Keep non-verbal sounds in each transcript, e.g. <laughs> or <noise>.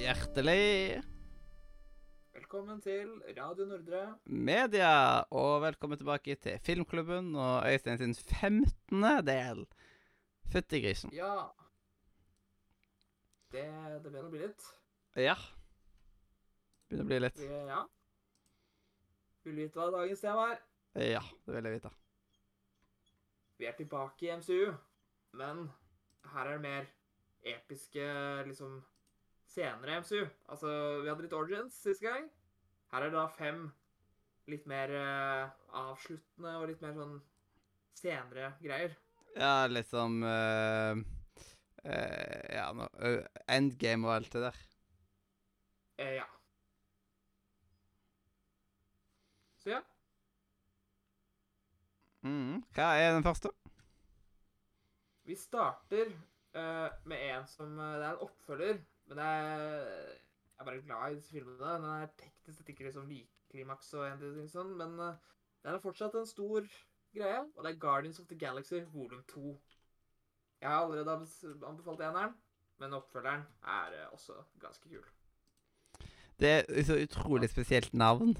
Hjertelig Velkommen til Radio Nordre. media, og velkommen tilbake til Filmklubben og Øystein sin 15. del. Fytti grisen. Ja Det, det begynner å bli litt. Ja. Begynner å bli litt. Ja. Vil du vite hva dagens tema er? Ja, det vil jeg vite. Vi er tilbake i MCU, men her er det mer episke liksom senere MCU. Altså, vi hadde litt Origins sist gang. Her er det da fem litt mer uh, avsluttende og litt mer sånn senere greier. Ja, litt som eh, eh, Ja, no, Endgame og alt det der. Ja. Så ja. Mm. Hva er den første? Vi starter med en som Det er en oppfølger, men er, jeg er bare glad i disse filmene. Den er teknisk sett ikke liksom like klimaks og en ting sånn, men eh, den er fortsatt en stor greie, og det er Guardians of the Galaxy volum 2. Jeg har allerede anbefalt eneren, men oppfølgeren er eh, også ganske kul. Det er så utrolig spesielt navn.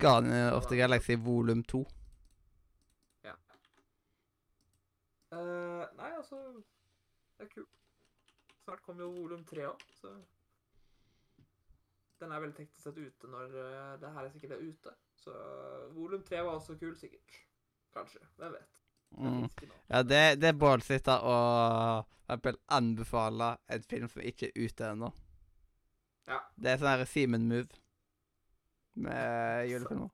Guardians of the Galaxy volum 2. Eh, nei, altså Det er kult. Snart kommer jo volum 3 òg, så Den er veldig teknisk sett ute når eh, det her er sikkert er ute. Så volum 3 var også kul, sikkert. Kanskje. Hvem vet. Mm. Ja, det, det er ballsy da å anbefale en film som ikke er ute ennå. Ja. Det er sånn her Simen-move med julefilmer.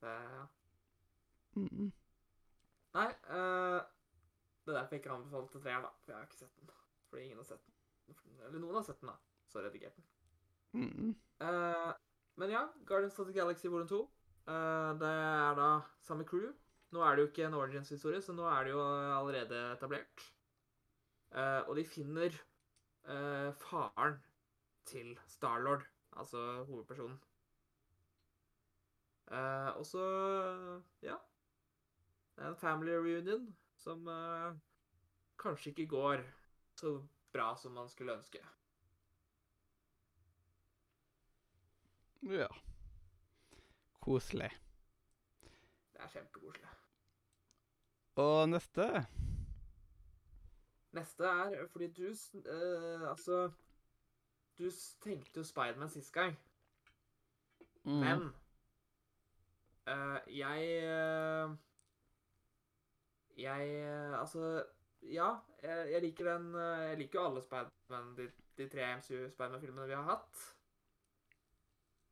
Ja. Mm. Nei, eh, det er derfor jeg ikke anbefalte treeren, da. For jeg har ikke sett den. Fordi ingen har sett den. Eller noen har sett den, da. Så redigert den. Mm. Eh, men ja, Guardians of the Galaxy Volume 2. Uh, det er da samme crew. Nå er det jo ikke en Origins-historie, så nå er det jo allerede etablert. Uh, og de finner uh, faren til Starlord, altså hovedpersonen. Eh, og så ja. Det er en family reunion som uh, kanskje ikke går så bra som man skulle ønske. Ja. Koselig. Det er kjempekoselig. Og neste Neste er fordi du uh, Altså Du tenkte jo Spiderman sist gang, mm. men uh, jeg Jeg eh, Altså Ja, jeg, jeg liker den eh, Jeg liker jo alle Spiderman, de, de tre MCU Spiderman-filmene vi har hatt.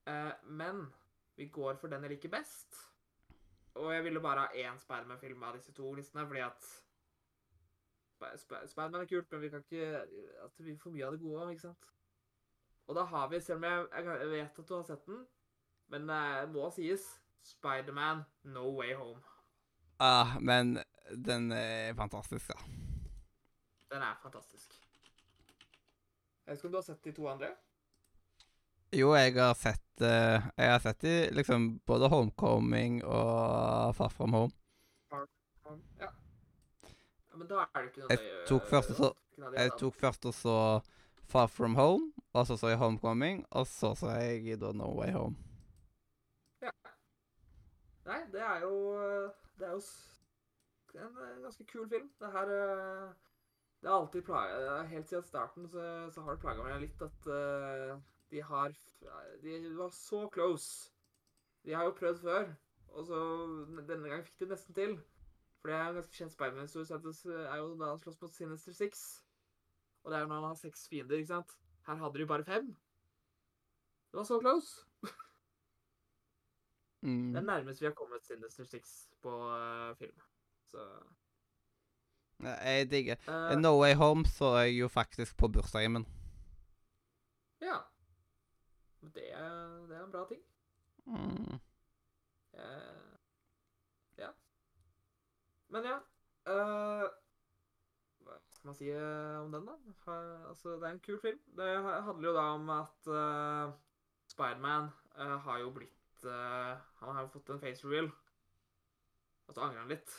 Eh, men vi går for den jeg liker best. Og jeg ville bare ha én Spiderman-film av disse to listene, fordi at Sp- Sp- Spiderman er kult, men vi kan ikke at blir for mye av det gode. ikke sant? Og da har vi, selv om jeg jeg vet at du har sett den, men det må sies Spiderman No Way Home. ah, Men den er fantastisk, da. Den er fantastisk. Jeg vet ikke om du har sett de to andre? Jo, jeg har sett uh, Jeg har sett de, liksom både Homecoming og Far From Home. Ja. ja men da er det ikke noe Jeg tok først og så- Jeg tok først og så Far From Home, og så så jeg Homecoming, og så så jeg da No Way Home. Ja. Nei, det er jo Det er jo en, en ganske kul film. Det her eh, Det har alltid plaga Helt siden starten så, så har det plaga meg litt at uh, de har De var så close. De har jo prøvd før, og så denne gang fikk de nesten til. For det er en ganske kjent Spiderman-historie, det er jo da han slåss mot Sinister Six. Og det er jo når han har seks fiender, ikke sant? Her hadde de bare fem. Det var så close. Mm. Det er nærmest vi har kommet Sinister Six på uh, film. Så Jeg digger Uh, No Way Home så jeg jo faktisk på bursdagen min. Ja. Det er, det er en bra ting. Mm. Uh, ja. Men ja uh, Hva skal man si om den, da? Altså, det er en kul film. Det handler jo da om at uh, Spiderman har jo blitt Han har jo fått en face reveal. Og så angrer han litt,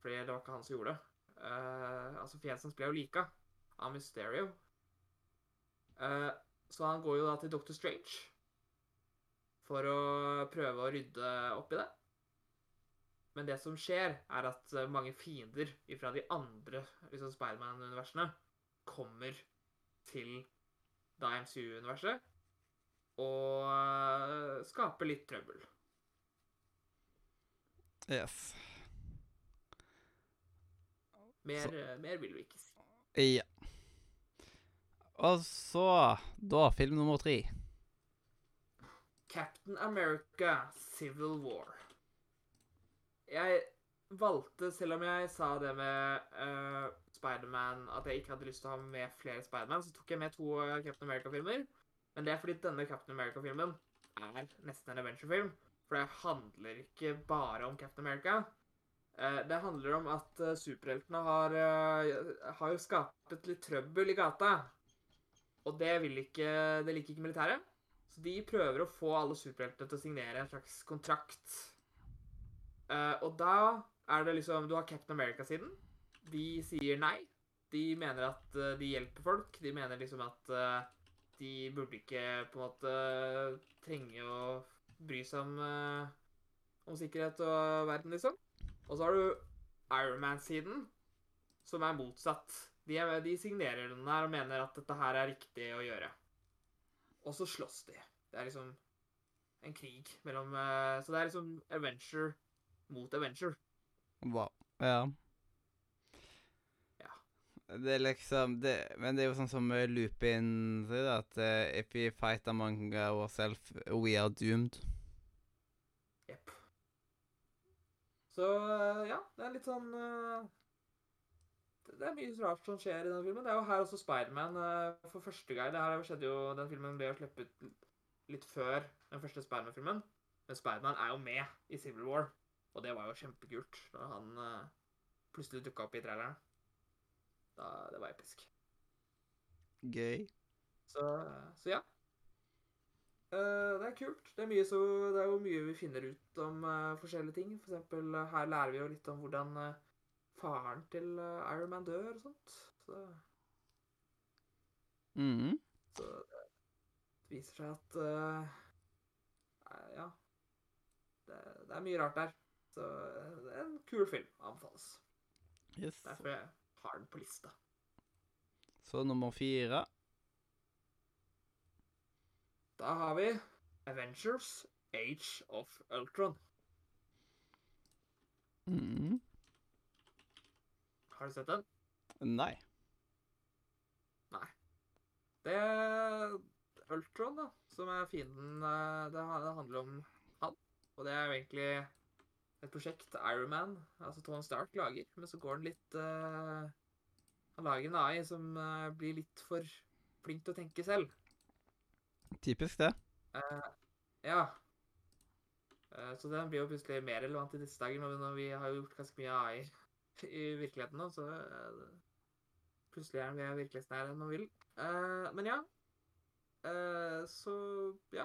fordi det var ikke han som gjorde det. Uh, altså, Fjensen ble jo lika av Mysterio. Uh, så han går jo da til Doctor Strange for å prøve å rydde opp i det. Men det som skjer, er at eh, mange fiender fra de andre liksom Spiderman-universene kommer til da MCU-universet og eh, skaper litt trøbbel. Yes. Mer, eh, mer vil vi ikke si. Ja. Og så, da, film nummer tre. Captain America Civil War. Jeg valgte, selv om jeg sa det med uh, Spiderman At jeg ikke hadde lyst til å ha med flere Spiderman, så tok jeg med to Captain America-filmer. Men det er fordi denne Captain America-filmen er nesten en adventure-film. For det handler ikke bare om Captain America. Eh, det handler om at eh, superheltene har, eh, har jo skapt litt trøbbel i gata. Og det ikke, det liker ikke militæret. Så de prøver å få alle superheltene til å signere en slags kontrakt. Og da er det liksom Du har Captain America-siden. De sier nei. De mener at de hjelper folk. De mener liksom at de burde ikke på en måte trenge å bry seg om, om sikkerhet og verden, liksom. Og så har du Ironman-siden, som er motsatt. De, er, de signerer den her og mener at dette her er riktig å gjøre. Og så slåss de. Det er liksom en krig mellom eh, Så det er liksom adventure mot adventure. Wow. Ja. Ja. Det er liksom det, Men det er jo sånn som Lupin sier, at uh, if we fight among ourselves, we are doomed. Jepp. Så eh, ja, det er litt sånn eh, det- er mye rart som skjer i denne filmen. Det er jo her også Spiderman uh, for første gang. Det her skjedde jo, Den filmen ble jo sluppet litt før den første Spiderman-filmen. Men Spiderman er jo med i Civil War, og det var jo kjempekult når han eh, plutselig dukka opp i traileren. Da, det var episk. Gøy. Så, så ja. Eh, det er kult. Det er, så, det er jo mye vi finner ut om uh, forskjellige ting. For eksempel uh, her lærer vi jo litt om hvordan uh, faren til uh, Iron Man dør og sånt. Så, Mhm. så det viser seg at Ja. Det, det er mye rart der. Så det er en kul film. Anbefales. Yes. Derfor jeg har den på lista. Så nummer fire. Da har vi Avengers Age of Ultron. Mm. Har du sett den? Nei. Nei. Det er Ultron, da, som er fienden eh, Det handler om han. Og det er jo egentlig et prosjekt Ironman, altså Tony Stark, lager. Men så går han litt uh, Han lager en AI som uh, blir litt for flink til å tenke selv. Typisk det. Ja. Uh, så den blir jo plutselig mer relevant i disse dager, når vi, har gjort ganske mye AI <laughs> i virkeligheten nå. Så uh, plutselig er den mer virkelighetsnær enn man vil. Men ja. Så ja.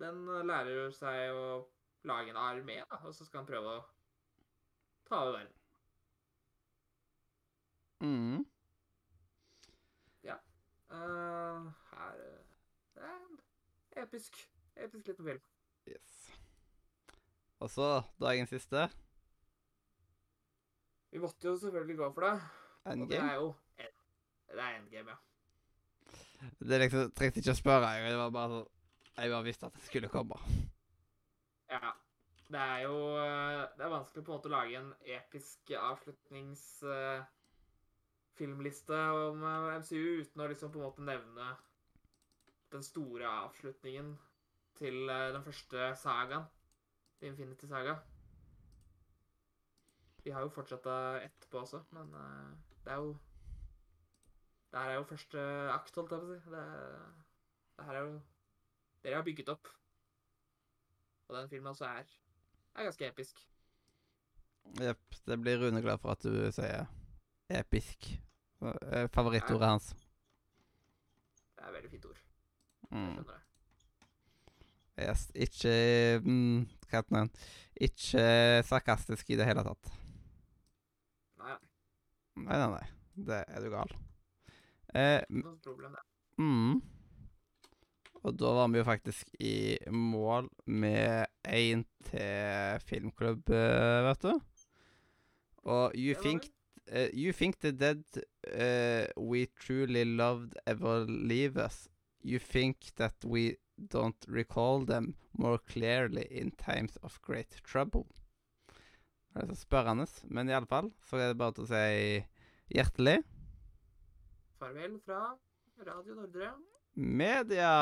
Den lærer seg å lage en armé, da, og så skal han prøve å ta over verden. Mhm. Ja. her eh, Det er en episk, episk liten film. Yes. Og så dagens siste. Vi måtte jo selvfølgelig gå for det. Og det er jo en, det er endgame, ja. Det liksom, trengte ikke å spørre. Jeg det var bare sånn Jeg bare visste at det skulle komme. Ja. Det er jo eh, Det er vanskelig på en måte å lage en episk avslutningsfilmliste om eh, MCU uten å liksom på en måte nevne den store avslutningen til eh, den første sagaen. The Infinity Saga. Vi har jo fortsatt etterpå også, men eh, det er jo Det her er jo første akt, holdt jeg på å si. Det, det her er jo Dere har bygget opp. Og den filmen også er, er ganske episk. Jepp. Det blir Rune glad for at du sier episk. Eh, Favorittordet hans. Det er et veldig fint ord. Jeg Mm. skjønner det. Yes. Ikke mm, Hva heter den? Ikke sarkastisk i det hele tatt. Nei, Nei, nei, nei. Det er du gal. Eh, noe problem, det. mm. Og da var vi jo faktisk i mål med én til filmklubb, eh, vet du. Og You Det think uh, You think the dead uh, we truly loved ever leave us. You think that we don't recall them more clearly in times of great trouble. Det er så spørrende, men iallfall så er det bare til å si hjertelig Farvel fra Radio Nordre. media.